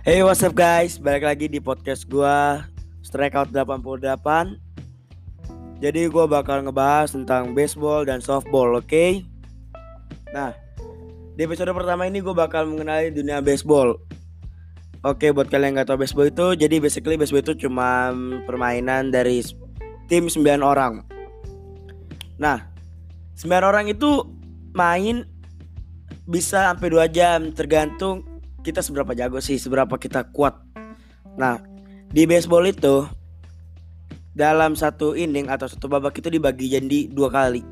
Hey what's up guys, balik lagi di podcast gua Strikeout 88 Jadi gua bakal ngebahas tentang baseball dan softball, oke? Okay? Nah, di episode pertama ini gue bakal mengenali dunia baseball Oke, buat kalian yang gak tau baseball itu Jadi basically baseball itu cuma permainan dari tim 9 orang Nah, 9 orang itu main bisa sampai 2 jam tergantung kita seberapa jago sih, seberapa kita kuat. Nah, di baseball itu dalam satu inning atau satu babak itu dibagi jadi dua kali.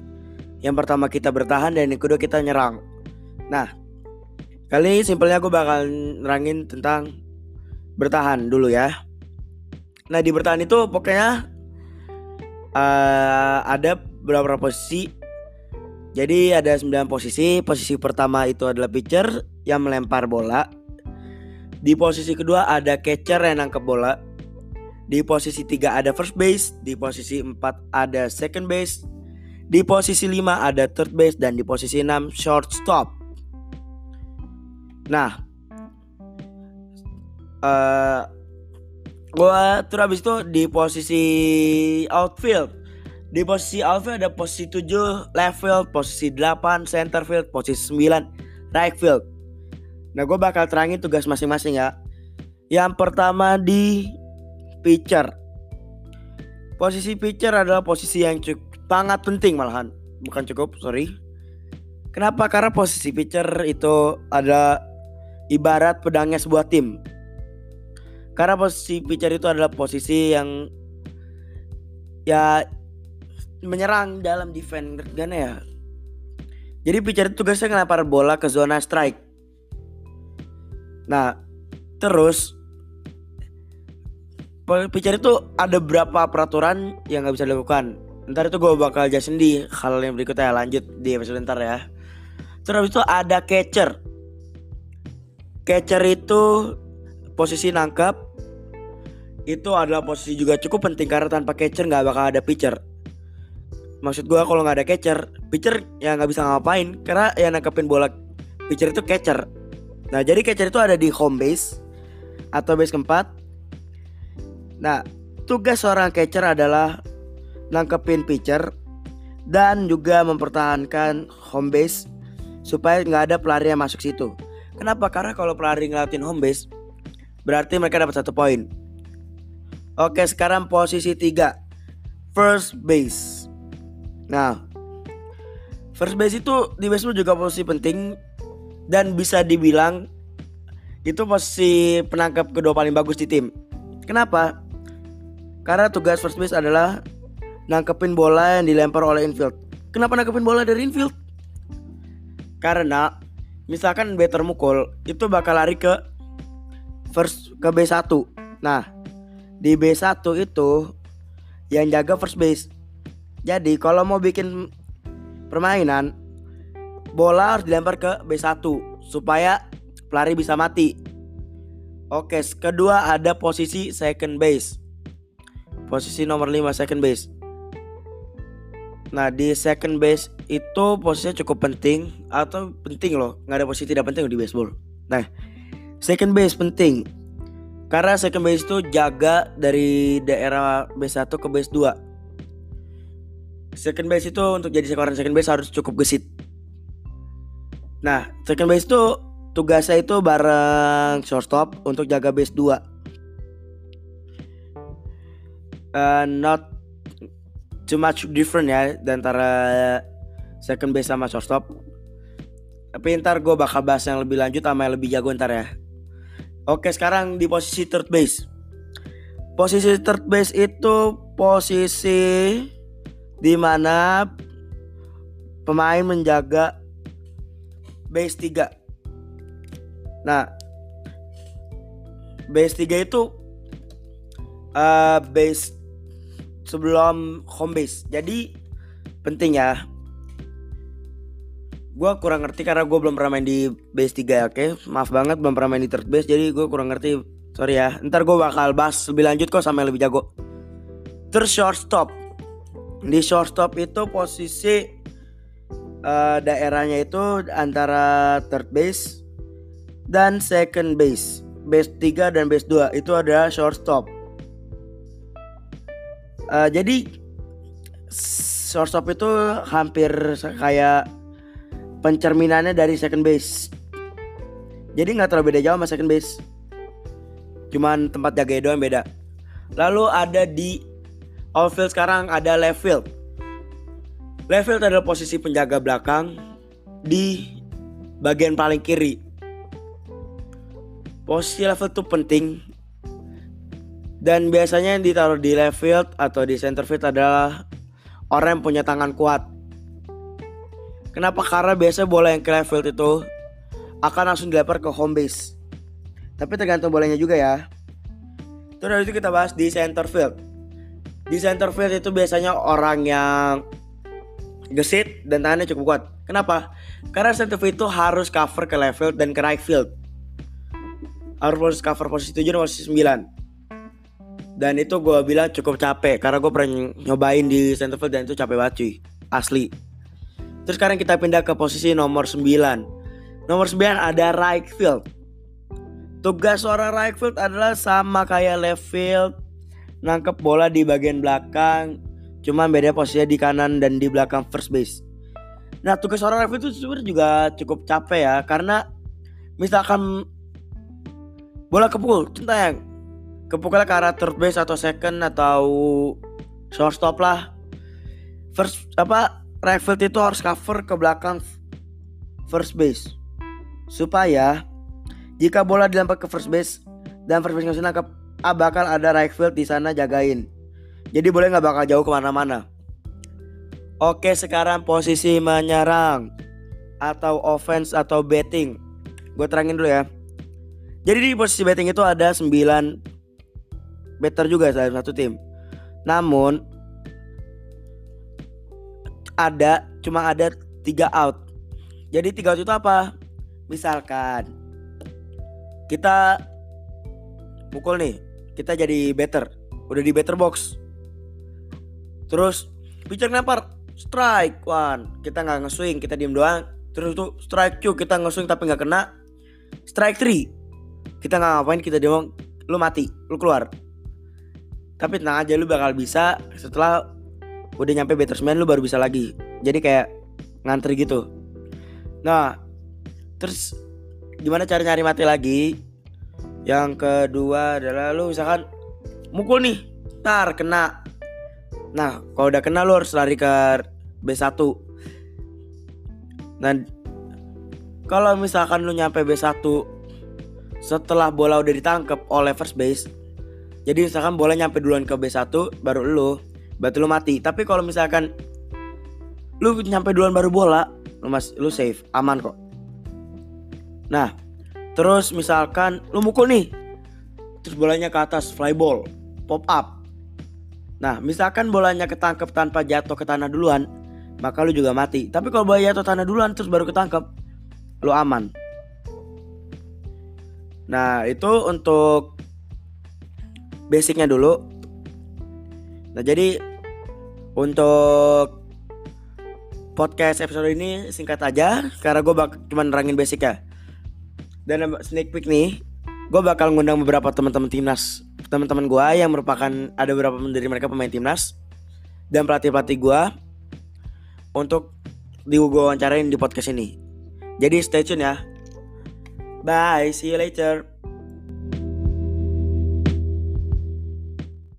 Yang pertama kita bertahan dan yang kedua kita nyerang. Nah, kali ini simpelnya aku bakal nerangin tentang bertahan dulu ya. Nah di bertahan itu pokoknya uh, ada beberapa posisi. Jadi ada 9 posisi. Posisi pertama itu adalah pitcher yang melempar bola. Di posisi kedua ada catcher yang nangkep bola. Di posisi tiga ada first base, di posisi empat ada second base, di posisi lima ada third base dan di posisi enam shortstop. Nah, uh, gua terus habis itu di posisi outfield. Di posisi outfield ada posisi 7 left field, posisi 8 center field, posisi 9 right field. Nah gue bakal terangin tugas masing-masing ya. Yang pertama di pitcher. Posisi pitcher adalah posisi yang cukup sangat penting malahan. Bukan cukup sorry. Kenapa? Karena posisi pitcher itu ada ibarat pedangnya sebuah tim. Karena posisi pitcher itu adalah posisi yang Ya menyerang dalam defense gimana ya? Jadi pitcher itu tugasnya ngelempar bola ke zona strike Nah, terus pitcher itu ada berapa peraturan yang nggak bisa dilakukan. Ntar itu gue bakal jelasin di hal yang berikutnya lanjut di episode ntar ya. Terus itu ada catcher. Catcher itu posisi nangkap itu adalah posisi juga cukup penting karena tanpa catcher nggak bakal ada pitcher. Maksud gue kalau nggak ada catcher, pitcher ya nggak bisa ngapain karena yang nangkepin bola pitcher itu catcher. Nah, jadi catcher itu ada di home base atau base keempat. Nah, tugas seorang catcher adalah nangkepin pitcher dan juga mempertahankan home base supaya nggak ada pelari yang masuk situ. Kenapa? Karena kalau pelari ngelatin home base berarti mereka dapat satu poin. Oke, sekarang posisi tiga first base. Nah, first base itu di baseball juga posisi penting dan bisa dibilang itu posisi penangkap kedua paling bagus di tim. Kenapa? Karena tugas first base adalah nangkepin bola yang dilempar oleh infield. Kenapa nangkepin bola dari infield? Karena misalkan batter mukul itu bakal lari ke first ke B1. Nah, di B1 itu yang jaga first base. Jadi kalau mau bikin permainan bola harus dilempar ke B1 supaya pelari bisa mati. Oke, kedua ada posisi second base. Posisi nomor 5 second base. Nah, di second base itu posisinya cukup penting atau penting loh, nggak ada posisi tidak penting di baseball. Nah, second base penting. Karena second base itu jaga dari daerah B1 ke base 2. Second base itu untuk jadi seorang second base harus cukup gesit. Nah, second base itu tugasnya itu bareng shortstop untuk jaga base 2. Uh, not too much different ya antara second base sama shortstop. Tapi ntar gue bakal bahas yang lebih lanjut sama yang lebih jago ntar ya. Oke sekarang di posisi third base. Posisi third base itu posisi di mana pemain menjaga base 3 Nah Base 3 itu uh, Base Sebelum home base. Jadi Penting ya. Gue kurang ngerti karena gue belum pernah main di base 3 Oke? Okay? maaf banget belum pernah main di third base Jadi gue kurang ngerti. Sorry ya Ntar gue bakal bahas lebih lanjut kok sama yang lebih jago. Terus shortstop. Di shortstop itu posisi uh, daerahnya itu antara third base dan second base. base 3 dan base 2 itu adalah shortstop. Uh, jadi shortstop itu hampir kayak pencerminannya dari second base. Jadi nggak terlalu beda jauh sama second base. Cuman tempat jaga doang beda. Lalu ada di outfield sekarang ada left field. Field adalah posisi penjaga belakang di bagian paling kiri. Posisi field itu penting dan biasanya yang ditaruh di left field atau di center field adalah orang yang punya tangan kuat. Kenapa? Karena biasa bola yang ke left field itu akan langsung dilempar ke home base. Tapi tergantung bolanya juga ya. Terus dari itu kita bahas di center field. Di center field itu biasanya orang yang gesit dan tangannya cukup kuat. Kenapa? Karena center field itu harus cover ke left field dan ke right field. Harus cover posisi 7 dan posisi 9. Dan itu gue bilang cukup capek karena gue pernah nyobain di center field dan itu capek banget cuy. Asli. Terus sekarang kita pindah ke posisi nomor 9. Nomor 9 ada right field. Tugas seorang right field adalah sama kayak left field, nangkep bola di bagian belakang, cuma beda posisinya di kanan dan di belakang first base. Nah tugas seorang field itu sebenarnya juga cukup capek ya, karena misalkan bola kepukul, centang, kepukulnya ke arah third base atau second atau shortstop lah. First apa right field itu harus cover ke belakang first base supaya jika bola dilempar ke first base dan first base nggak nangkep, ah, bakal ada right field di sana jagain. Jadi boleh nggak bakal jauh ke mana-mana. Oke sekarang posisi menyerang atau offense atau betting. Gue terangin dulu ya. Jadi di posisi betting itu ada 9 better juga dalam satu tim. Namun ada cuma ada tiga out. Jadi tiga out itu apa? Misalkan kita pukul nih kita jadi better udah di better box terus pitcher ngelempar strike one kita nggak nge-swing kita diem doang. Terus tuh strike two kita nge-swing tapi nggak kena. Strike three. Kita nggak ngapain kita diem lu mati lu keluar. Tapi tenang aja lu bakal bisa. Setelah udah nyampe batsman lu baru bisa lagi. Jadi kayak ngantri gitu. Nah terus gimana cara nyari mati lagi? Yang kedua adalah lu misalkan mukul nih. Tar kena nah kalau udah kena lu harus lari ke B1 dan kalau misalkan lu nyampe B1 setelah bola udah ditangkap oleh first base jadi misalkan bola nyampe duluan ke B1 baru lu berarti lu mati. Tapi kalau misalkan lu nyampe duluan baru bola lu mas lu safe aman kok. Nah, terus misalkan lu mukul nih, terus bolanya ke atas, fly ball, pop up. Nah, misalkan bolanya ketangkep tanpa jatuh ke tanah duluan, maka lu juga mati. Tapi kalau bola jatuh tanah duluan terus baru ketangkep, lu aman. Nah, itu untuk basicnya dulu. Nah, jadi untuk podcast episode ini singkat aja karena gue bak cuma nerangin basic ya dan sneak peek nih gue bakal ngundang beberapa teman-teman timnas teman-teman gue yang merupakan ada beberapa dari mereka pemain timnas dan pelatih-pelatih gue untuk di gue wawancarain di podcast ini. Jadi stay tune ya. Bye see you later